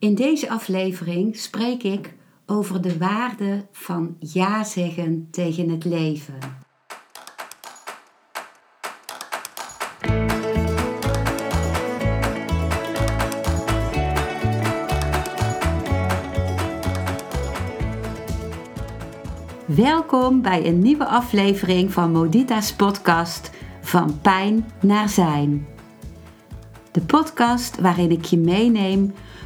In deze aflevering spreek ik over de waarde van ja zeggen tegen het leven. Welkom bij een nieuwe aflevering van Modita's podcast Van Pijn naar Zijn. De podcast waarin ik je meeneem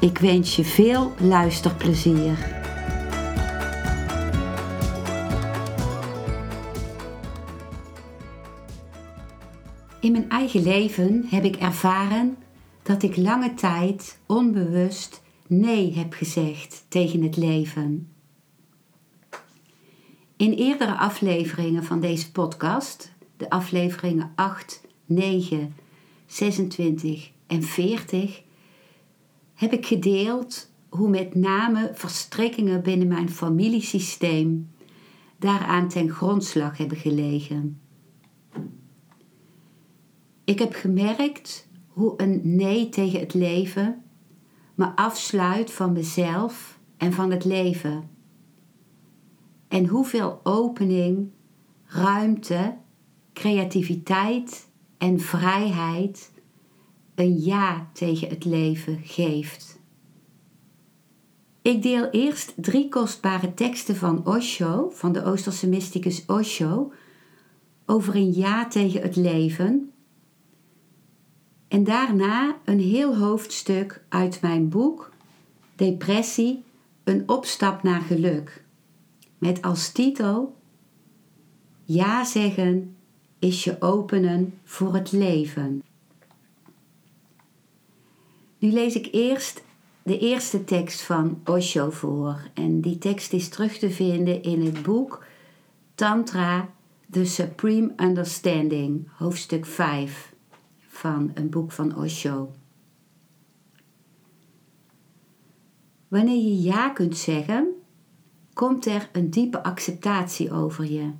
Ik wens je veel luisterplezier. In mijn eigen leven heb ik ervaren dat ik lange tijd onbewust nee heb gezegd tegen het leven. In eerdere afleveringen van deze podcast, de afleveringen 8, 9, 26 en 40, heb ik gedeeld hoe met name verstrikkingen binnen mijn familiesysteem daaraan ten grondslag hebben gelegen. Ik heb gemerkt hoe een nee tegen het leven me afsluit van mezelf en van het leven. En hoeveel opening, ruimte, creativiteit en vrijheid een ja tegen het leven geeft. Ik deel eerst drie kostbare teksten van Osho, van de Oosterse mysticus Osho, over een ja tegen het leven. En daarna een heel hoofdstuk uit mijn boek Depressie, een opstap naar geluk. Met als titel Ja zeggen is je openen voor het leven. Nu lees ik eerst de eerste tekst van Osho voor. En die tekst is terug te vinden in het boek Tantra, The Supreme Understanding, hoofdstuk 5 van een boek van Osho. Wanneer je ja kunt zeggen, komt er een diepe acceptatie over je.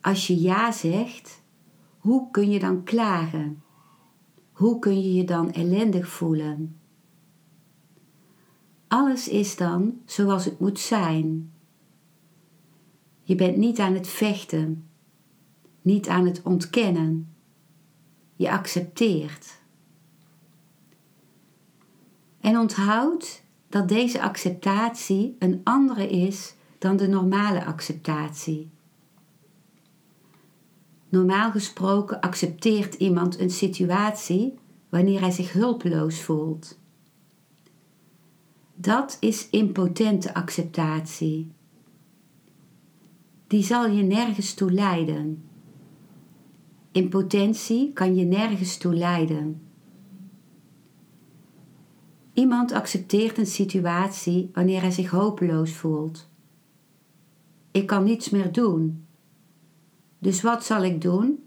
Als je ja zegt, hoe kun je dan klagen? Hoe kun je je dan ellendig voelen? Alles is dan zoals het moet zijn. Je bent niet aan het vechten, niet aan het ontkennen. Je accepteert. En onthoud dat deze acceptatie een andere is dan de normale acceptatie. Normaal gesproken accepteert iemand een situatie wanneer hij zich hulpeloos voelt. Dat is impotente acceptatie. Die zal je nergens toe leiden. Impotentie kan je nergens toe leiden. Iemand accepteert een situatie wanneer hij zich hopeloos voelt. Ik kan niets meer doen. Dus wat zal ik doen?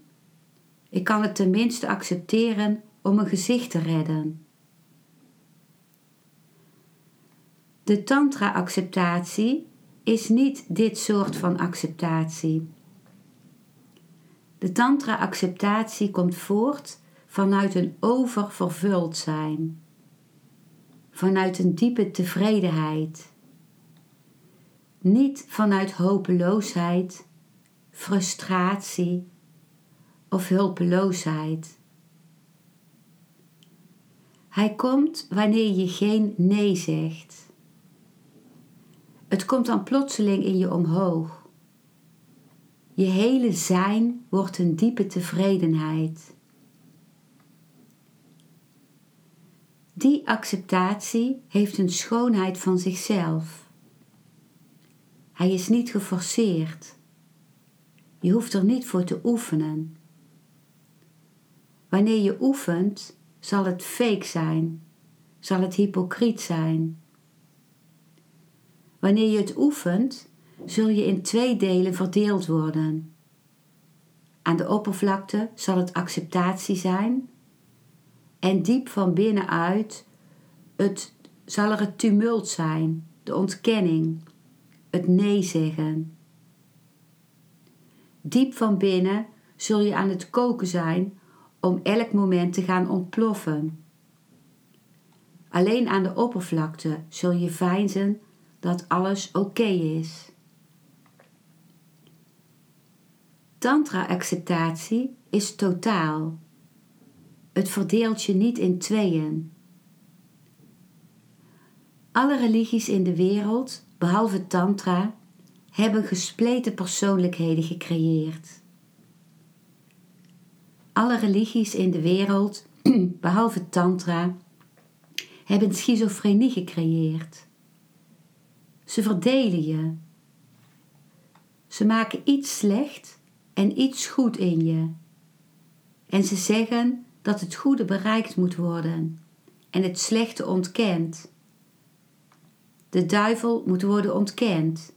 Ik kan het tenminste accepteren om een gezicht te redden. De tantra-acceptatie is niet dit soort van acceptatie. De tantra-acceptatie komt voort vanuit een oververvuld zijn, vanuit een diepe tevredenheid, niet vanuit hopeloosheid frustratie of hulpeloosheid. Hij komt wanneer je geen nee zegt. Het komt dan plotseling in je omhoog. Je hele zijn wordt een diepe tevredenheid. Die acceptatie heeft een schoonheid van zichzelf. Hij is niet geforceerd. Je hoeft er niet voor te oefenen. Wanneer je oefent, zal het fake zijn, zal het hypocriet zijn, Wanneer je het oefent, zul je in twee delen verdeeld worden. Aan de oppervlakte zal het acceptatie zijn en diep van binnenuit het, zal er het tumult zijn, de ontkenning, het nee zeggen. Diep van binnen zul je aan het koken zijn om elk moment te gaan ontploffen. Alleen aan de oppervlakte zul je veinzen dat alles oké is. Tantra-acceptatie is totaal. Het verdeelt je niet in tweeën. Alle religies in de wereld, behalve Tantra, hebben gespleten persoonlijkheden gecreëerd. Alle religies in de wereld, behalve Tantra, hebben schizofrenie gecreëerd. Ze verdelen je. Ze maken iets slecht en iets goed in je. En ze zeggen dat het goede bereikt moet worden en het slechte ontkend. De duivel moet worden ontkend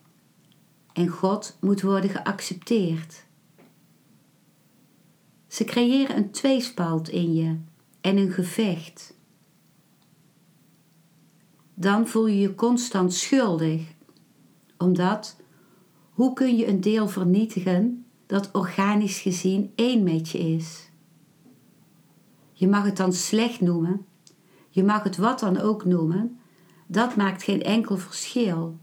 en God moet worden geaccepteerd. Ze creëren een tweespalt in je en een gevecht. Dan voel je je constant schuldig, omdat hoe kun je een deel vernietigen dat organisch gezien één met je is? Je mag het dan slecht noemen, je mag het wat dan ook noemen, dat maakt geen enkel verschil.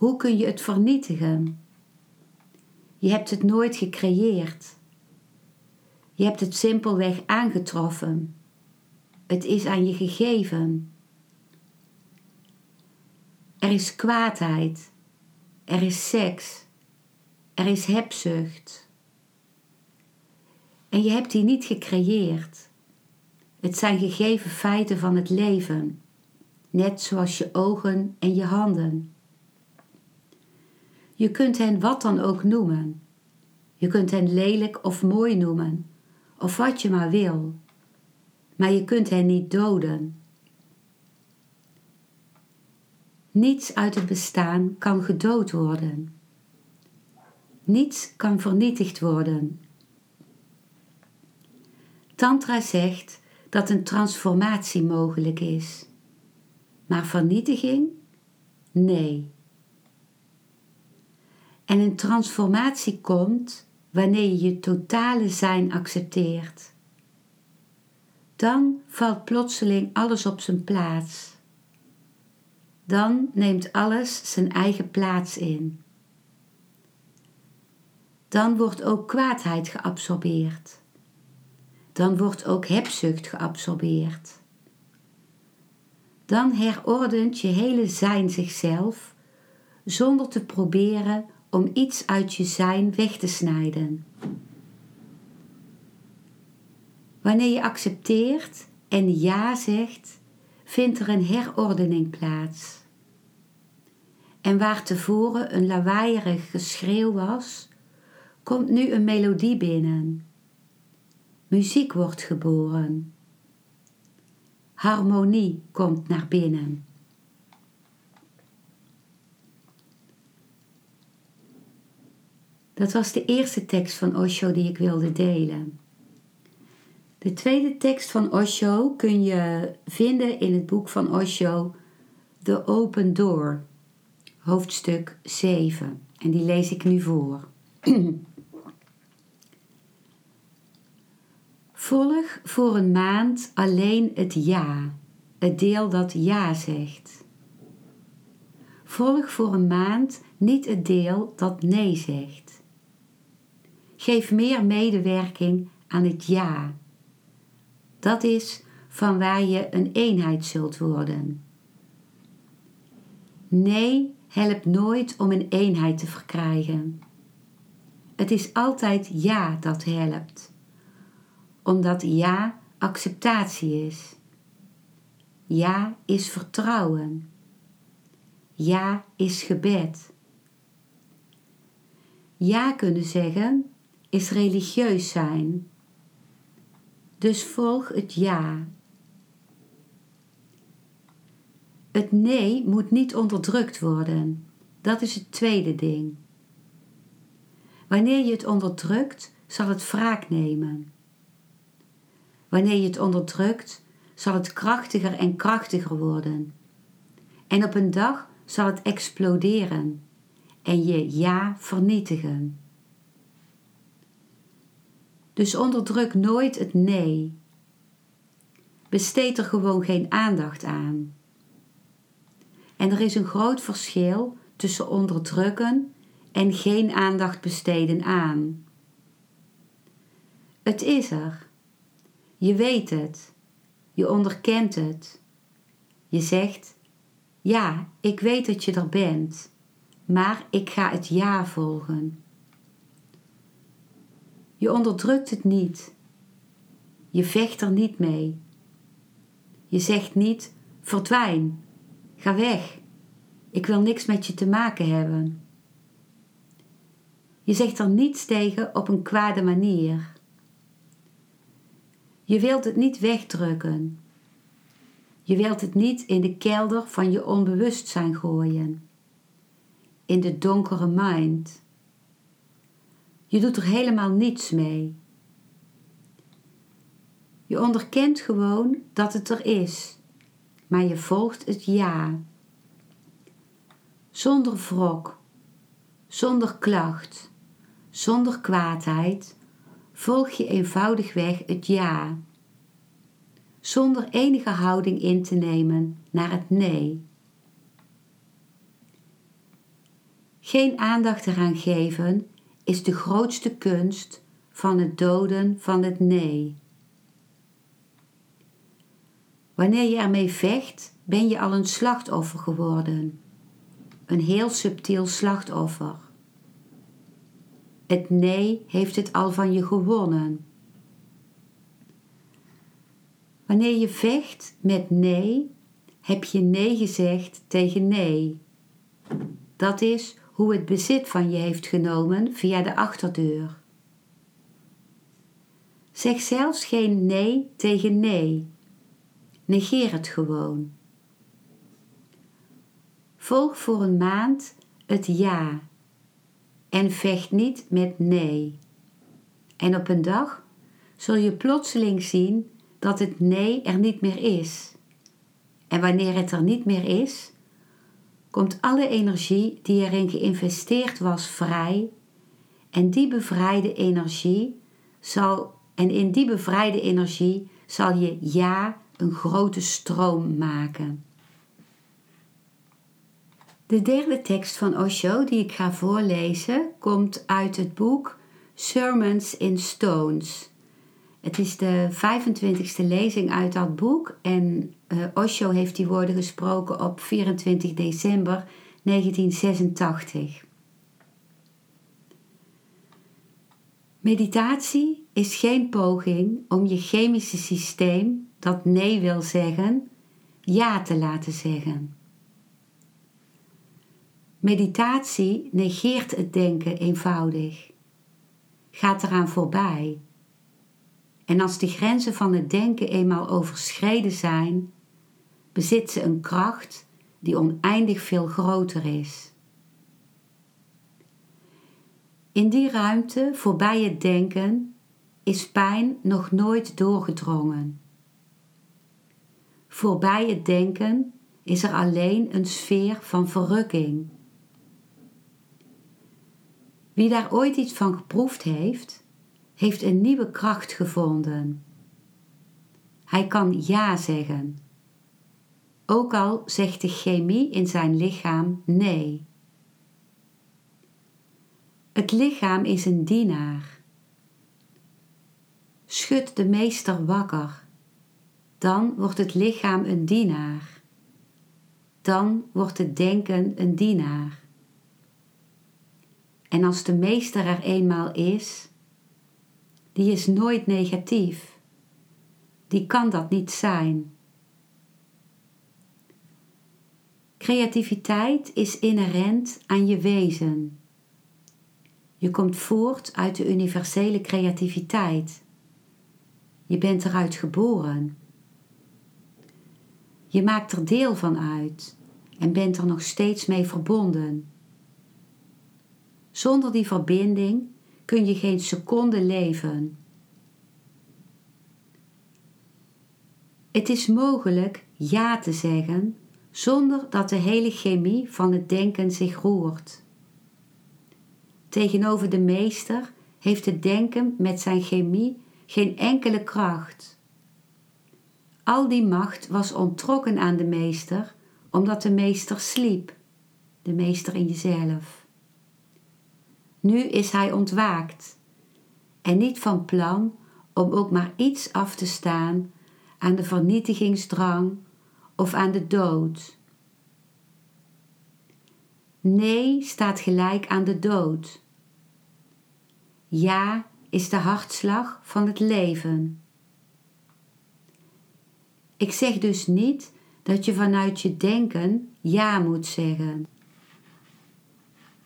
Hoe kun je het vernietigen? Je hebt het nooit gecreëerd. Je hebt het simpelweg aangetroffen. Het is aan je gegeven. Er is kwaadheid. Er is seks. Er is hebzucht. En je hebt die niet gecreëerd. Het zijn gegeven feiten van het leven, net zoals je ogen en je handen. Je kunt hen wat dan ook noemen. Je kunt hen lelijk of mooi noemen, of wat je maar wil. Maar je kunt hen niet doden. Niets uit het bestaan kan gedood worden. Niets kan vernietigd worden. Tantra zegt dat een transformatie mogelijk is. Maar vernietiging? Nee. En een transformatie komt wanneer je je totale zijn accepteert. Dan valt plotseling alles op zijn plaats. Dan neemt alles zijn eigen plaats in. Dan wordt ook kwaadheid geabsorbeerd. Dan wordt ook hebzucht geabsorbeerd. Dan herordent je hele zijn zichzelf zonder te proberen om iets uit je zijn weg te snijden. Wanneer je accepteert en ja zegt, vindt er een herordening plaats. En waar tevoren een lawaaierig geschreeuw was, komt nu een melodie binnen. Muziek wordt geboren. Harmonie komt naar binnen. Dat was de eerste tekst van Osho die ik wilde delen. De tweede tekst van Osho kun je vinden in het boek van Osho, The Open Door, hoofdstuk 7. En die lees ik nu voor. Volg voor een maand alleen het ja, het deel dat ja zegt. Volg voor een maand niet het deel dat nee zegt. Geef meer medewerking aan het ja. Dat is van waar je een eenheid zult worden. Nee helpt nooit om een eenheid te verkrijgen. Het is altijd ja dat helpt, omdat ja acceptatie is. Ja is vertrouwen. Ja is gebed. Ja kunnen zeggen is religieus zijn. Dus volg het ja. Het nee moet niet onderdrukt worden. Dat is het tweede ding. Wanneer je het onderdrukt, zal het wraak nemen. Wanneer je het onderdrukt, zal het krachtiger en krachtiger worden. En op een dag zal het exploderen en je ja vernietigen. Dus onderdruk nooit het nee. Besteed er gewoon geen aandacht aan. En er is een groot verschil tussen onderdrukken en geen aandacht besteden aan. Het is er. Je weet het. Je onderkent het. Je zegt: Ja, ik weet dat je er bent, maar ik ga het ja volgen. Je onderdrukt het niet. Je vecht er niet mee. Je zegt niet: verdwijn, ga weg, ik wil niks met je te maken hebben. Je zegt er niets tegen op een kwade manier. Je wilt het niet wegdrukken. Je wilt het niet in de kelder van je onbewustzijn gooien. In de donkere mind. Je doet er helemaal niets mee. Je onderkent gewoon dat het er is, maar je volgt het ja. Zonder wrok, zonder klacht, zonder kwaadheid volg je eenvoudigweg het ja, zonder enige houding in te nemen naar het nee. Geen aandacht eraan geven is de grootste kunst van het doden van het nee. Wanneer je ermee vecht, ben je al een slachtoffer geworden. Een heel subtiel slachtoffer. Het nee heeft het al van je gewonnen. Wanneer je vecht met nee, heb je nee gezegd tegen nee. Dat is hoe het bezit van je heeft genomen via de achterdeur. Zeg zelfs geen nee tegen nee. Negeer het gewoon. Volg voor een maand het ja en vecht niet met nee. En op een dag zul je plotseling zien dat het nee er niet meer is. En wanneer het er niet meer is, komt alle energie die erin geïnvesteerd was vrij. En die bevrijde energie zal, en in die bevrijde energie zal je ja een grote stroom maken. De derde tekst van Osho die ik ga voorlezen komt uit het boek Sermons in Stones. Het is de 25e lezing uit dat boek en uh, Osho heeft die woorden gesproken op 24 december 1986. Meditatie is geen poging om je chemische systeem dat nee wil zeggen, ja te laten zeggen. Meditatie negeert het denken eenvoudig, gaat eraan voorbij. En als de grenzen van het denken eenmaal overschreden zijn, bezit ze een kracht die oneindig veel groter is. In die ruimte voorbij het denken is pijn nog nooit doorgedrongen. Voorbij het denken is er alleen een sfeer van verrukking. Wie daar ooit iets van geproefd heeft, heeft een nieuwe kracht gevonden. Hij kan ja zeggen, ook al zegt de chemie in zijn lichaam nee. Het lichaam is een dienaar. Schud de meester wakker, dan wordt het lichaam een dienaar. Dan wordt het denken een dienaar. En als de meester er eenmaal is, die is nooit negatief. Die kan dat niet zijn. Creativiteit is inherent aan je wezen. Je komt voort uit de universele creativiteit. Je bent eruit geboren. Je maakt er deel van uit en bent er nog steeds mee verbonden. Zonder die verbinding kun je geen seconde leven. Het is mogelijk ja te zeggen zonder dat de hele chemie van het denken zich roert. Tegenover de meester heeft het denken met zijn chemie geen enkele kracht. Al die macht was ontrokken aan de meester, omdat de meester sliep, de meester in jezelf. Nu is hij ontwaakt en niet van plan om ook maar iets af te staan aan de vernietigingsdrang of aan de dood. Nee staat gelijk aan de dood. Ja is de hartslag van het leven. Ik zeg dus niet dat je vanuit je denken ja moet zeggen.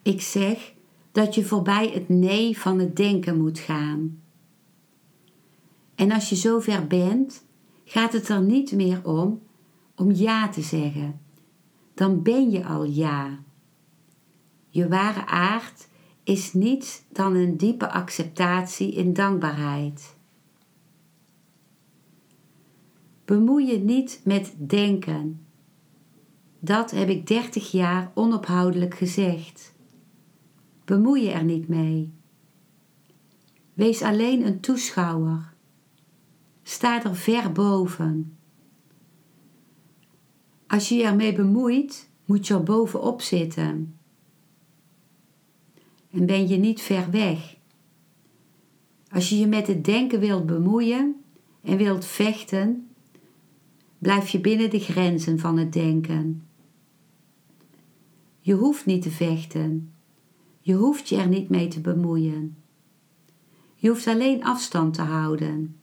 Ik zeg dat je voorbij het nee van het denken moet gaan. En als je zover bent, gaat het er niet meer om om ja te zeggen. Dan ben je al ja. Je ware aard is niets dan een diepe acceptatie in dankbaarheid. Bemoei je niet met denken. Dat heb ik dertig jaar onophoudelijk gezegd. Bemoei je er niet mee. Wees alleen een toeschouwer. Sta er ver boven. Als je je ermee bemoeit, moet je er bovenop zitten. En ben je niet ver weg. Als je je met het denken wilt bemoeien en wilt vechten, blijf je binnen de grenzen van het denken. Je hoeft niet te vechten. Je hoeft je er niet mee te bemoeien. Je hoeft alleen afstand te houden.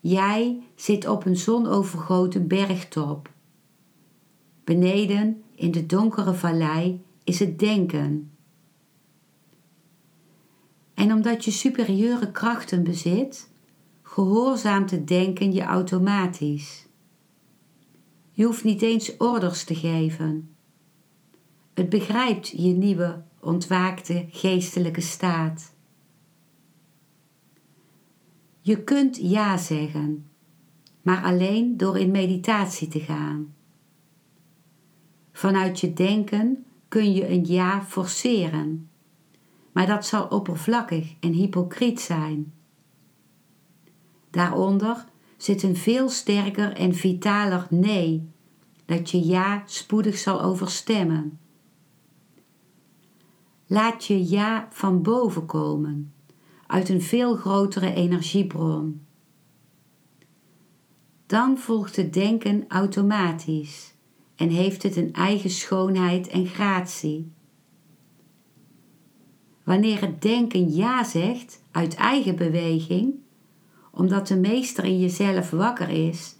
Jij zit op een zonovergoten bergtop. Beneden in de donkere vallei is het denken. En omdat je superieure krachten bezit, gehoorzaamt het denken je automatisch. Je hoeft niet eens orders te geven. Het begrijpt je nieuwe, ontwaakte geestelijke staat. Je kunt ja zeggen, maar alleen door in meditatie te gaan. Vanuit je denken kun je een ja forceren, maar dat zal oppervlakkig en hypocriet zijn. Daaronder zit een veel sterker en vitaler nee, dat je ja spoedig zal overstemmen. Laat je ja van boven komen, uit een veel grotere energiebron. Dan volgt het denken automatisch en heeft het een eigen schoonheid en gratie. Wanneer het denken ja zegt uit eigen beweging, omdat de meester in jezelf wakker is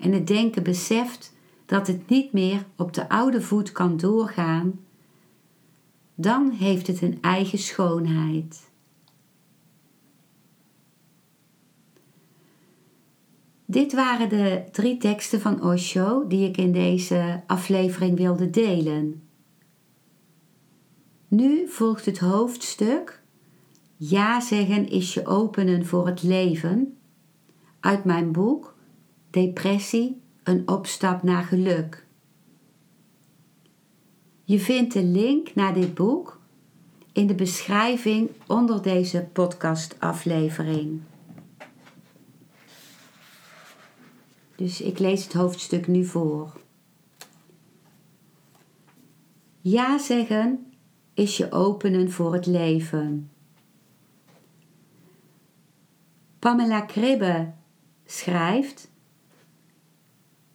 en het denken beseft dat het niet meer op de oude voet kan doorgaan, dan heeft het een eigen schoonheid. Dit waren de drie teksten van Osho die ik in deze aflevering wilde delen. Nu volgt het hoofdstuk Ja zeggen is je openen voor het leven uit mijn boek Depressie, een opstap naar geluk. Je vindt de link naar dit boek in de beschrijving onder deze podcastaflevering. Dus ik lees het hoofdstuk nu voor. Ja zeggen is je openen voor het leven. Pamela Kribbe schrijft: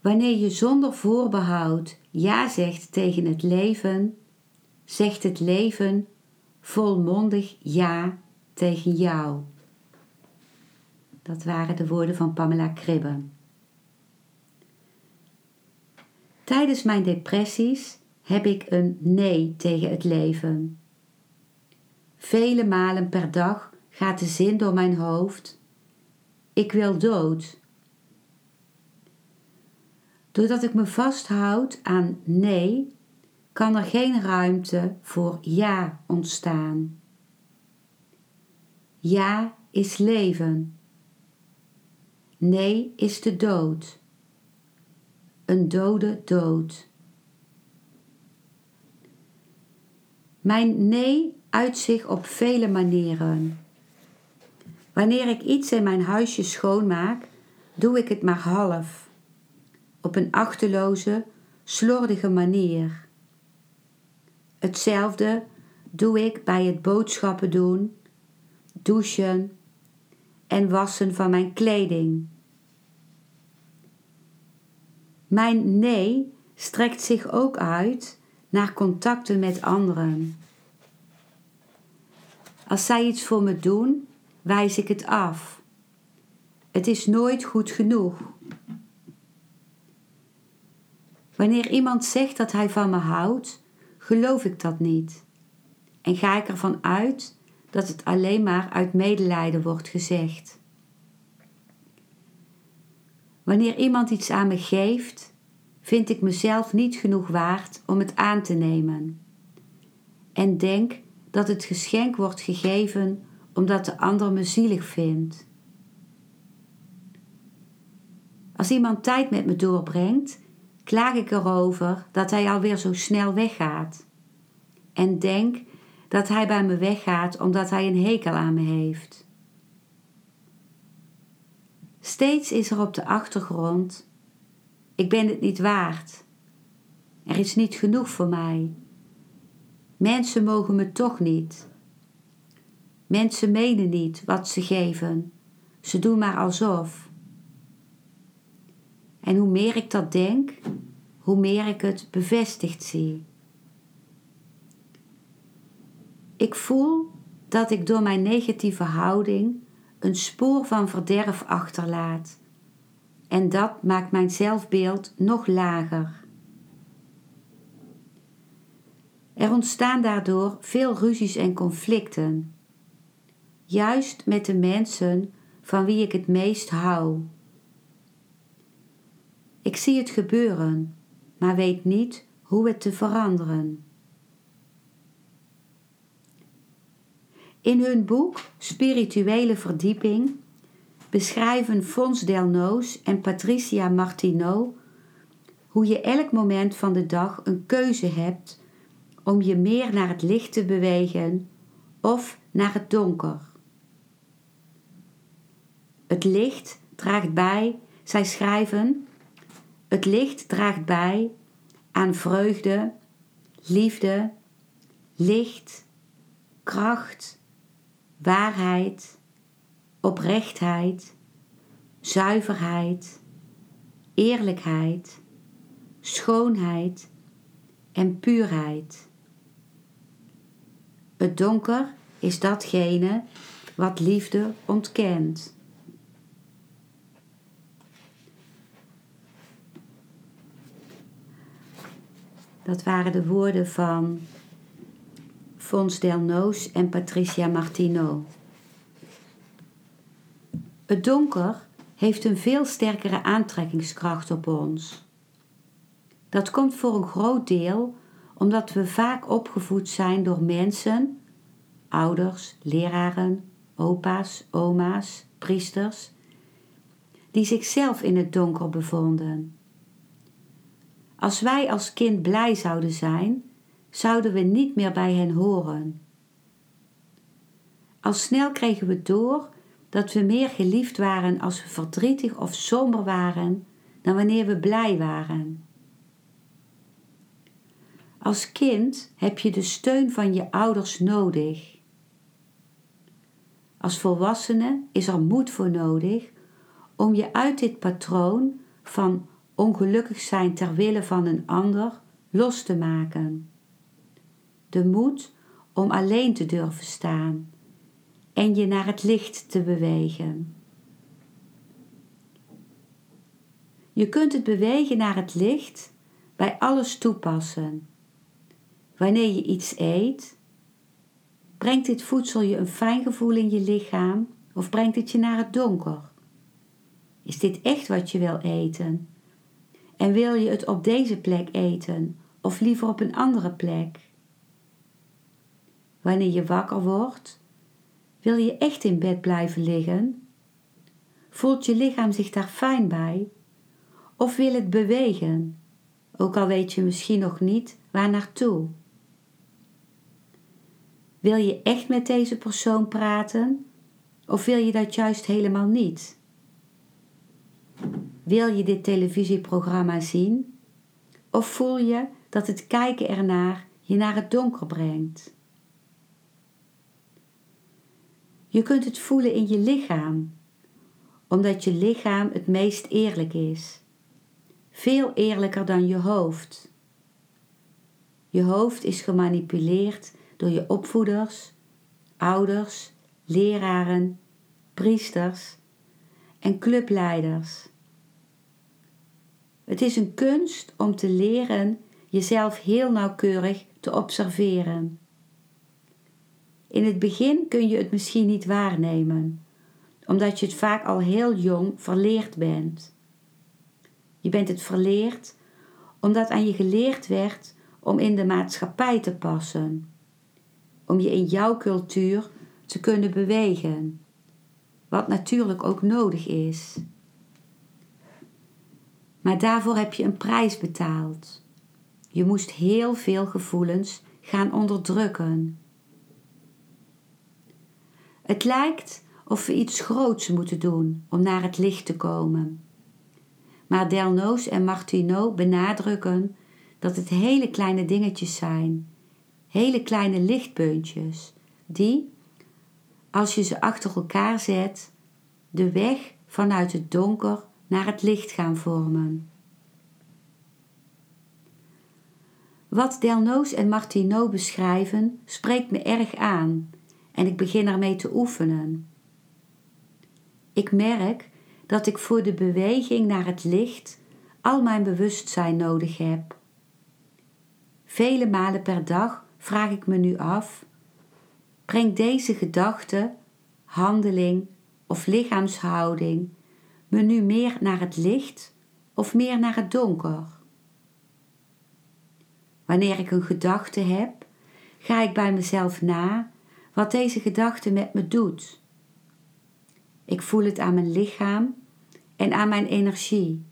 Wanneer je zonder voorbehoud ja zegt tegen het leven, zegt het leven volmondig ja tegen jou. Dat waren de woorden van Pamela Kribbe. Tijdens mijn depressies heb ik een nee tegen het leven. Vele malen per dag gaat de zin door mijn hoofd: ik wil dood. Doordat ik me vasthoud aan nee, kan er geen ruimte voor ja ontstaan. Ja is leven. Nee is de dood. Een dode dood. Mijn nee uit zich op vele manieren. Wanneer ik iets in mijn huisje schoonmaak, doe ik het maar half, op een achteloze, slordige manier. Hetzelfde doe ik bij het boodschappen doen, douchen en wassen van mijn kleding. Mijn nee strekt zich ook uit naar contacten met anderen. Als zij iets voor me doen, wijs ik het af. Het is nooit goed genoeg. Wanneer iemand zegt dat hij van me houdt, geloof ik dat niet. En ga ik ervan uit dat het alleen maar uit medelijden wordt gezegd. Wanneer iemand iets aan me geeft, vind ik mezelf niet genoeg waard om het aan te nemen. En denk dat het geschenk wordt gegeven omdat de ander me zielig vindt. Als iemand tijd met me doorbrengt, klaag ik erover dat hij alweer zo snel weggaat. En denk dat hij bij me weggaat omdat hij een hekel aan me heeft. Steeds is er op de achtergrond: ik ben het niet waard. Er is niet genoeg voor mij. Mensen mogen me toch niet. Mensen menen niet wat ze geven. Ze doen maar alsof. En hoe meer ik dat denk, hoe meer ik het bevestigd zie. Ik voel dat ik door mijn negatieve houding een spoor van verderf achterlaat. En dat maakt mijn zelfbeeld nog lager. Er ontstaan daardoor veel ruzies en conflicten, juist met de mensen van wie ik het meest hou. Ik zie het gebeuren, maar weet niet hoe het te veranderen. In hun boek Spirituele Verdieping beschrijven Fons Delnoos en Patricia Martineau hoe je elk moment van de dag een keuze hebt om je meer naar het licht te bewegen of naar het donker. Het licht draagt bij, zij schrijven, het licht draagt bij aan vreugde, liefde, licht, kracht, waarheid, oprechtheid, zuiverheid, eerlijkheid, schoonheid en puurheid. Het donker is datgene wat liefde ontkent. Dat waren de woorden van Fons Delnoos en Patricia Martino. Het donker heeft een veel sterkere aantrekkingskracht op ons. Dat komt voor een groot deel omdat we vaak opgevoed zijn door mensen, ouders, leraren, opa's, oma's, priesters, die zichzelf in het donker bevonden. Als wij als kind blij zouden zijn, zouden we niet meer bij hen horen. Al snel kregen we door dat we meer geliefd waren als we verdrietig of somber waren dan wanneer we blij waren. Als kind heb je de steun van je ouders nodig. Als volwassene is er moed voor nodig om je uit dit patroon van ongelukkig zijn ter wille van een ander los te maken. De moed om alleen te durven staan en je naar het licht te bewegen. Je kunt het bewegen naar het licht bij alles toepassen. Wanneer je iets eet, brengt dit voedsel je een fijn gevoel in je lichaam of brengt het je naar het donker? Is dit echt wat je wil eten? En wil je het op deze plek eten of liever op een andere plek? Wanneer je wakker wordt, wil je echt in bed blijven liggen? Voelt je lichaam zich daar fijn bij? Of wil het bewegen, ook al weet je misschien nog niet waar naartoe? Wil je echt met deze persoon praten of wil je dat juist helemaal niet? Wil je dit televisieprogramma zien of voel je dat het kijken ernaar je naar het donker brengt? Je kunt het voelen in je lichaam, omdat je lichaam het meest eerlijk is. Veel eerlijker dan je hoofd. Je hoofd is gemanipuleerd door je opvoeders, ouders, leraren, priesters en clubleiders. Het is een kunst om te leren jezelf heel nauwkeurig te observeren. In het begin kun je het misschien niet waarnemen, omdat je het vaak al heel jong verleerd bent. Je bent het verleerd omdat aan je geleerd werd om in de maatschappij te passen, om je in jouw cultuur te kunnen bewegen, wat natuurlijk ook nodig is. Maar daarvoor heb je een prijs betaald. Je moest heel veel gevoelens gaan onderdrukken. Het lijkt of we iets groots moeten doen om naar het licht te komen. Maar Delnoos en Martineau benadrukken dat het hele kleine dingetjes zijn, hele kleine lichtpuntjes, die, als je ze achter elkaar zet, de weg vanuit het donker naar het licht gaan vormen. Wat Delnoos en Martineau beschrijven spreekt me erg aan en ik begin ermee te oefenen. Ik merk dat ik voor de beweging naar het licht al mijn bewustzijn nodig heb. Vele malen per dag vraag ik me nu af: brengt deze gedachte, handeling of lichaamshouding me nu meer naar het licht of meer naar het donker? Wanneer ik een gedachte heb, ga ik bij mezelf na wat deze gedachte met me doet. Ik voel het aan mijn lichaam en aan mijn energie.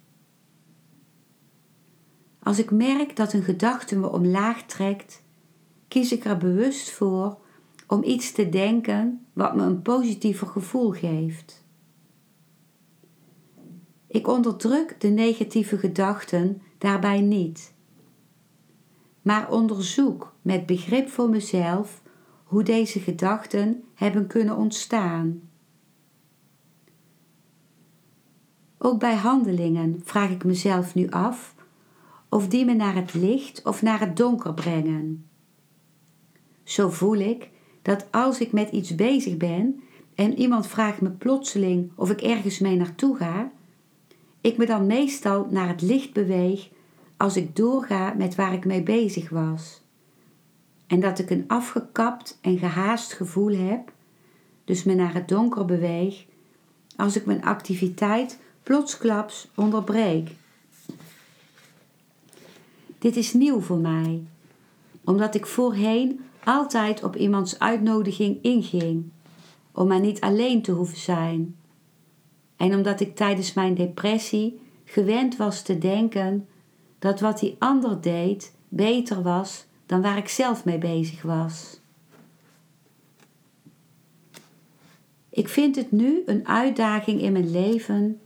Als ik merk dat een gedachte me omlaag trekt, kies ik er bewust voor om iets te denken wat me een positiever gevoel geeft. Ik onderdruk de negatieve gedachten daarbij niet, maar onderzoek met begrip voor mezelf hoe deze gedachten hebben kunnen ontstaan. Ook bij handelingen vraag ik mezelf nu af of die me naar het licht of naar het donker brengen. Zo voel ik dat als ik met iets bezig ben en iemand vraagt me plotseling of ik ergens mee naartoe ga, ik me dan meestal naar het licht beweeg als ik doorga met waar ik mee bezig was. En dat ik een afgekapt en gehaast gevoel heb, dus me naar het donker beweeg, als ik mijn activiteit plotsklaps onderbreek. Dit is nieuw voor mij, omdat ik voorheen altijd op iemands uitnodiging inging, om maar niet alleen te hoeven zijn. En omdat ik tijdens mijn depressie gewend was te denken dat wat die ander deed beter was dan waar ik zelf mee bezig was. Ik vind het nu een uitdaging in mijn leven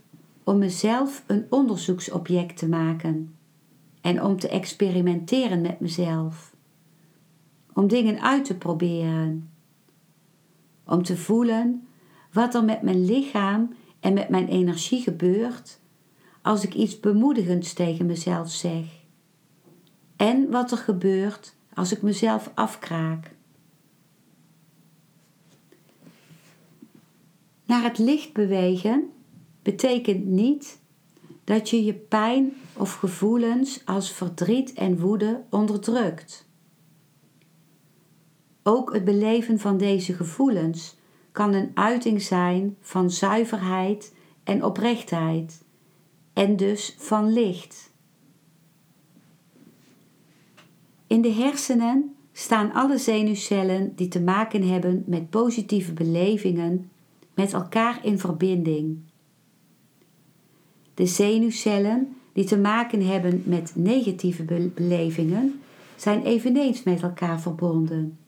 om mezelf een onderzoeksobject te maken en om te experimenteren met mezelf. Om dingen uit te proberen. Om te voelen wat er met mijn lichaam en met mijn energie gebeurt als ik iets bemoedigends tegen mezelf zeg. En wat er gebeurt als ik mezelf afkraak. Naar het licht bewegen betekent niet dat je je pijn of gevoelens als verdriet en woede onderdrukt. Ook het beleven van deze gevoelens kan een uiting zijn van zuiverheid en oprechtheid, en dus van licht. In de hersenen staan alle zenuwcellen die te maken hebben met positieve belevingen met elkaar in verbinding. De zenuwcellen die te maken hebben met negatieve belevingen zijn eveneens met elkaar verbonden.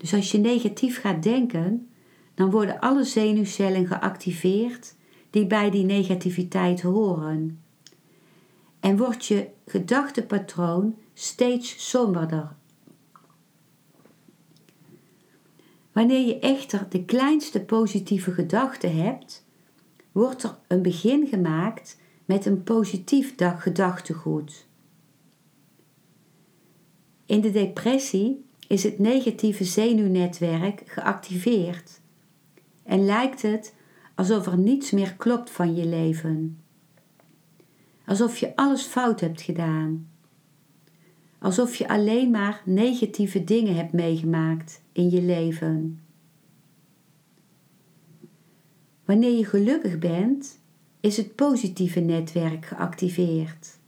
Dus als je negatief gaat denken, dan worden alle zenuwcellen geactiveerd die bij die negativiteit horen. En wordt je gedachtepatroon steeds somberder. Wanneer je echter de kleinste positieve gedachte hebt, wordt er een begin gemaakt met een positief gedachtegoed. In de depressie is het negatieve zenuwnetwerk geactiveerd en lijkt het alsof er niets meer klopt van je leven. Alsof je alles fout hebt gedaan. Alsof je alleen maar negatieve dingen hebt meegemaakt in je leven. Wanneer je gelukkig bent, is het positieve netwerk geactiveerd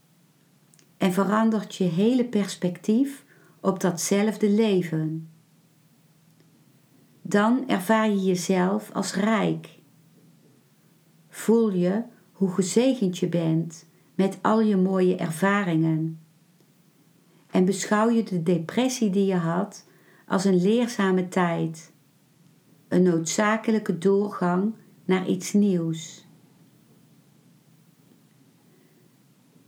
en verandert je hele perspectief op datzelfde leven. Dan ervaar je jezelf als rijk. Voel je hoe gezegend je bent met al je mooie ervaringen. En beschouw je de depressie die je had als een leerzame tijd, een noodzakelijke doorgang naar iets nieuws.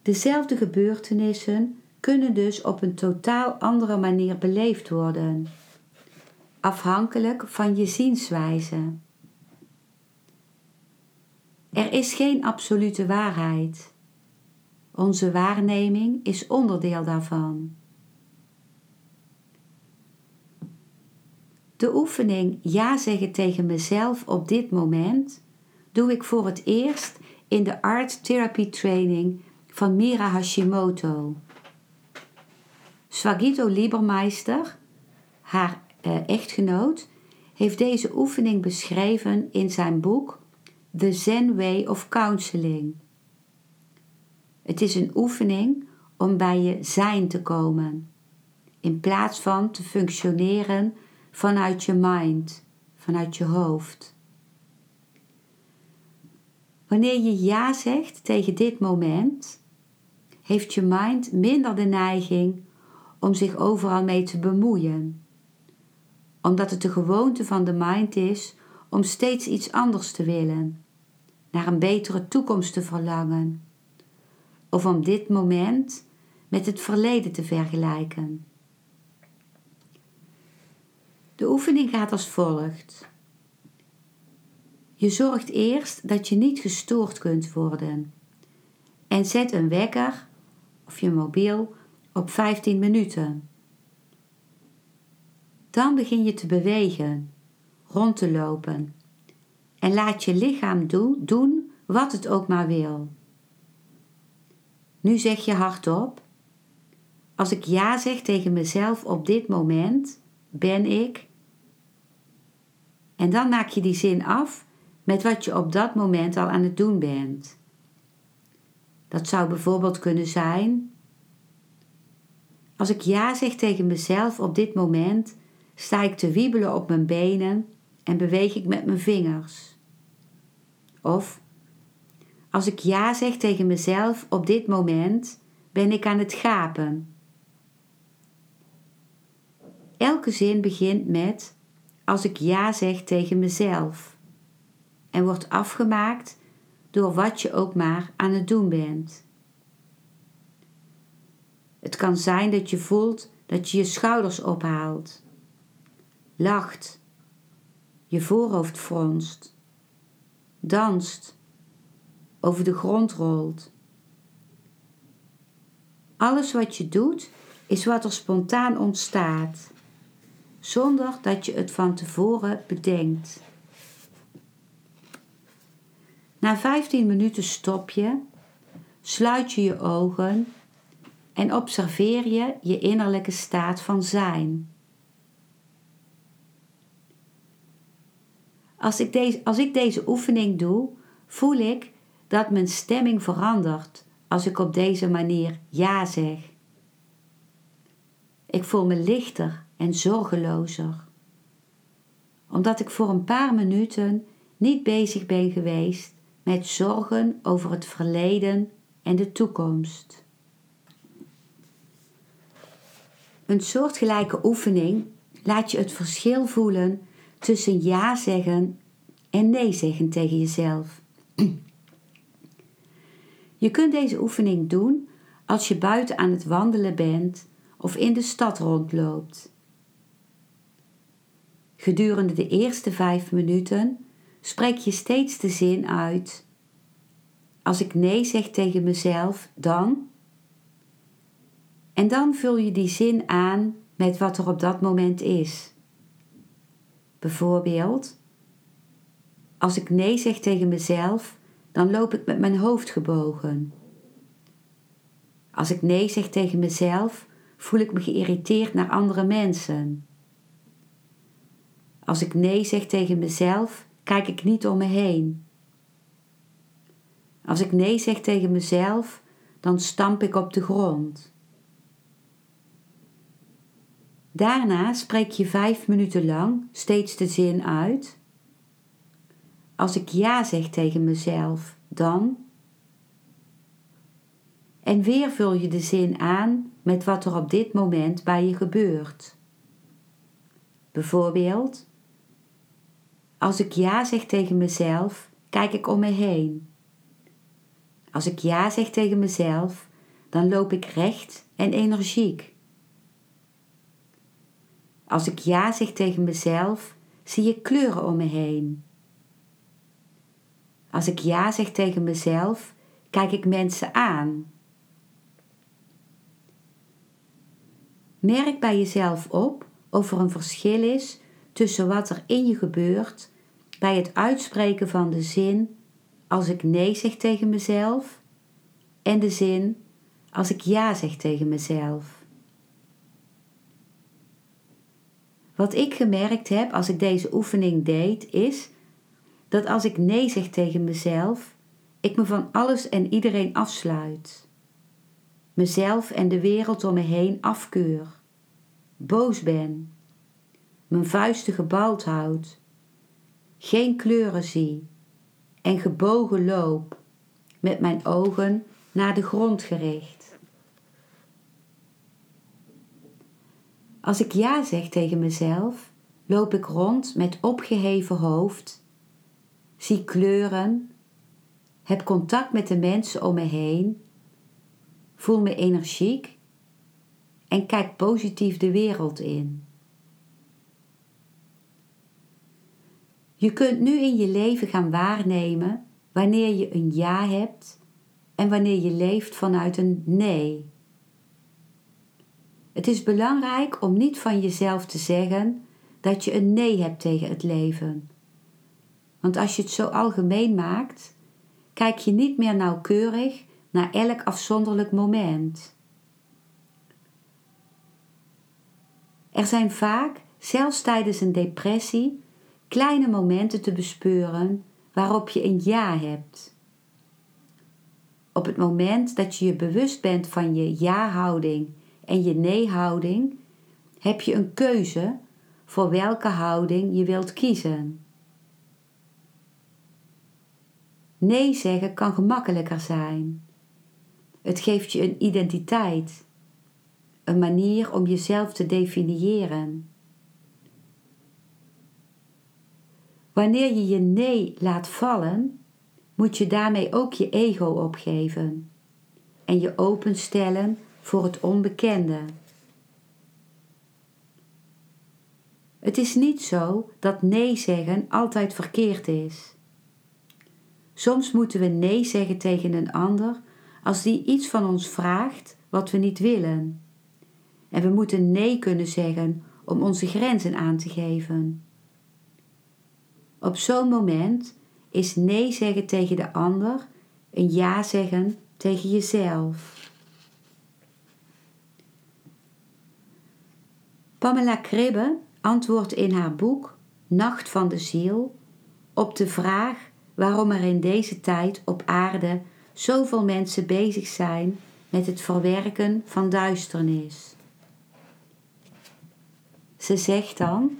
Dezelfde gebeurtenissen kunnen dus op een totaal andere manier beleefd worden, afhankelijk van je zienswijze. Er is geen absolute waarheid. Onze waarneming is onderdeel daarvan. De oefening ja zeggen tegen mezelf op dit moment doe ik voor het eerst in de Art Therapy Training van Mira Hashimoto. Swagito Liebermeister, haar eh, echtgenoot, heeft deze oefening beschreven in zijn boek The Zen Way of Counseling. Het is een oefening om bij je zijn te komen, in plaats van te functioneren vanuit je mind, vanuit je hoofd. Wanneer je ja zegt tegen dit moment, heeft je mind minder de neiging om zich overal mee te bemoeien. Omdat het de gewoonte van de mind is om steeds iets anders te willen, naar een betere toekomst te verlangen, of om dit moment met het verleden te vergelijken. De oefening gaat als volgt. Je zorgt eerst dat je niet gestoord kunt worden en zet een wekker of je mobiel op 15 minuten. Dan begin je te bewegen, rond te lopen en laat je lichaam doen wat het ook maar wil. Nu zeg je hardop: Als ik ja zeg tegen mezelf op dit moment, ben ik. En dan maak je die zin af met wat je op dat moment al aan het doen bent. Dat zou bijvoorbeeld kunnen zijn: Als ik ja zeg tegen mezelf op dit moment, sta ik te wiebelen op mijn benen en beweeg ik met mijn vingers. Of als ik ja zeg tegen mezelf op dit moment, ben ik aan het gapen. Elke zin begint met als ik ja zeg tegen mezelf en wordt afgemaakt door wat je ook maar aan het doen bent. Het kan zijn dat je voelt dat je je schouders ophaalt, lacht, je voorhoofd fronst, danst, over de grond rolt. Alles wat je doet is wat er spontaan ontstaat, zonder dat je het van tevoren bedenkt. Na 15 minuten stop je, sluit je je ogen en observeer je je innerlijke staat van zijn. Als ik, deze, als ik deze oefening doe, voel ik dat mijn stemming verandert als ik op deze manier ja zeg. Ik voel me lichter en zorgelozer. Omdat ik voor een paar minuten niet bezig ben geweest met zorgen over het verleden en de toekomst. Een soortgelijke oefening laat je het verschil voelen tussen ja zeggen en nee zeggen tegen jezelf. Je kunt deze oefening doen als je buiten aan het wandelen bent of in de stad rondloopt. Gedurende de eerste vijf minuten spreek je steeds de zin uit. Als ik nee zeg tegen mezelf, dan. En dan vul je die zin aan met wat er op dat moment is. Bijvoorbeeld, als ik nee zeg tegen mezelf, dan loop ik met mijn hoofd gebogen. Als ik nee zeg tegen mezelf, voel ik me geïrriteerd naar andere mensen. Als ik nee zeg tegen mezelf, kijk ik niet om me heen. Als ik nee zeg tegen mezelf, dan stamp ik op de grond. Daarna spreek je vijf minuten lang steeds de zin uit. Als ik ja zeg tegen mezelf, dan. En weer vul je de zin aan met wat er op dit moment bij je gebeurt. Bijvoorbeeld, als ik ja zeg tegen mezelf, kijk ik om me heen. Als ik ja zeg tegen mezelf, dan loop ik recht en energiek. Als ik ja zeg tegen mezelf, zie ik kleuren om me heen. Als ik ja zeg tegen mezelf, kijk ik mensen aan. Merk bij jezelf op of er een verschil is tussen wat er in je gebeurt bij het uitspreken van de zin als ik nee zeg tegen mezelf en de zin als ik ja zeg tegen mezelf. Wat ik gemerkt heb als ik deze oefening deed is dat als ik nee zeg tegen mezelf, ik me van alles en iedereen afsluit. Mezelf en de wereld om me heen afkeur. Boos ben. Mijn vuisten gebald houd. Geen kleuren zie. En gebogen loop. Met mijn ogen naar de grond gericht. Als ik ja zeg tegen mezelf, loop ik rond met opgeheven hoofd zie kleuren, heb contact met de mensen om me heen, voel me energiek en kijk positief de wereld in. Je kunt nu in je leven gaan waarnemen wanneer je een ja hebt en wanneer je leeft vanuit een nee. Het is belangrijk om niet van jezelf te zeggen dat je een nee hebt tegen het leven want als je het zo algemeen maakt, kijk je niet meer nauwkeurig naar elk afzonderlijk moment. Er zijn vaak, zelfs tijdens een depressie, kleine momenten te bespeuren waarop je een ja hebt. Op het moment dat je je bewust bent van je ja-houding en je nee-houding, heb je een keuze voor welke houding je wilt kiezen. Nee zeggen kan gemakkelijker zijn. Het geeft je een identiteit, een manier om jezelf te definiëren. Wanneer je je nee laat vallen, moet je daarmee ook je ego opgeven en je openstellen voor het onbekende. Het is niet zo dat nee zeggen altijd verkeerd is. Soms moeten we nee zeggen tegen een ander als die iets van ons vraagt wat we niet willen. En we moeten nee kunnen zeggen om onze grenzen aan te geven. Op zo'n moment is nee zeggen tegen de ander een ja zeggen tegen jezelf. Pamela Kribbe antwoordt in haar boek Nacht van de Ziel op de vraag waarom er in deze tijd op aarde zoveel mensen bezig zijn met het verwerken van duisternis. Ze zegt dan: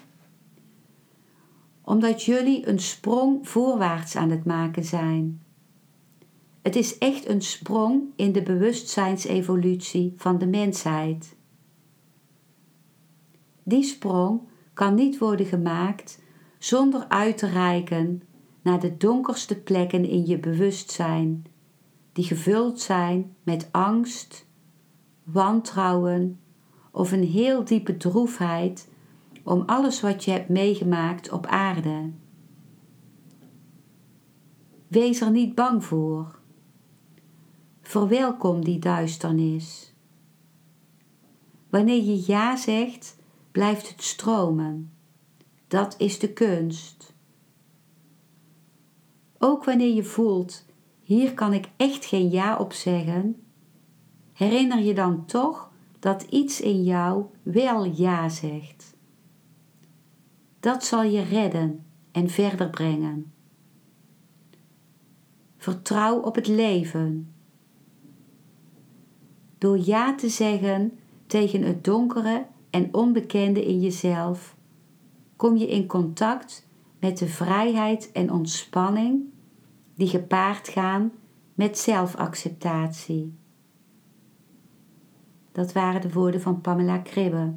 Omdat jullie een sprong voorwaarts aan het maken zijn. Het is echt een sprong in de bewustzijnsevolutie van de mensheid. Die sprong kan niet worden gemaakt zonder uit te reiken naar de donkerste plekken in je bewustzijn, die gevuld zijn met angst, wantrouwen of een heel diepe droefheid om alles wat je hebt meegemaakt op aarde. Wees er niet bang voor. Verwelkom die duisternis. Wanneer je ja zegt, blijft het stromen. Dat is de kunst. Ook wanneer je voelt, hier kan ik echt geen ja op zeggen, herinner je dan toch dat iets in jou wel ja zegt. Dat zal je redden en verder brengen. Vertrouw op het leven. Door ja te zeggen tegen het donkere en onbekende in jezelf, kom je in contact met de vrijheid en ontspanning die gepaard gaan met zelfacceptatie. Dat waren de woorden van Pamela Kribbe.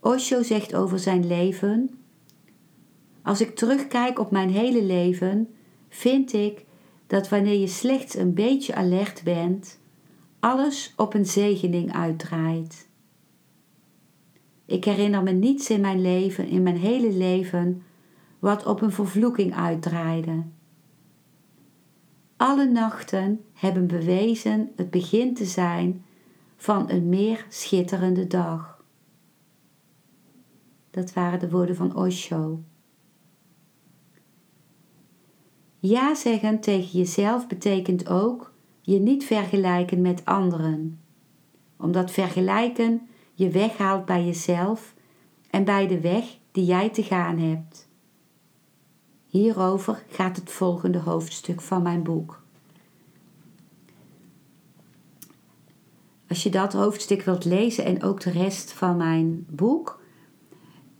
Osho zegt over zijn leven: Als ik terugkijk op mijn hele leven, vind ik dat wanneer je slechts een beetje alert bent, alles op een zegening uitdraait. Ik herinner me niets in mijn leven, in mijn hele leven, wat op een vervloeking uitdraaide. Alle nachten hebben bewezen het begin te zijn van een meer schitterende dag. Dat waren de woorden van Osho. Ja zeggen tegen jezelf betekent ook je niet vergelijken met anderen, omdat vergelijken je weghaalt bij jezelf en bij de weg die jij te gaan hebt. Hierover gaat het volgende hoofdstuk van mijn boek. Als je dat hoofdstuk wilt lezen en ook de rest van mijn boek,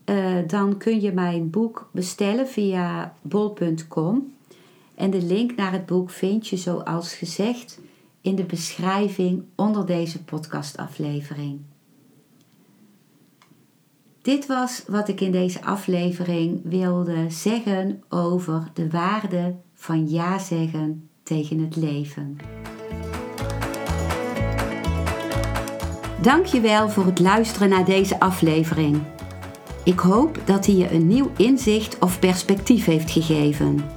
uh, dan kun je mijn boek bestellen via bol.com. En de link naar het boek vind je zoals gezegd in de beschrijving onder deze podcastaflevering. Dit was wat ik in deze aflevering wilde zeggen over de waarde van ja zeggen tegen het leven. Dankjewel voor het luisteren naar deze aflevering. Ik hoop dat hij je een nieuw inzicht of perspectief heeft gegeven.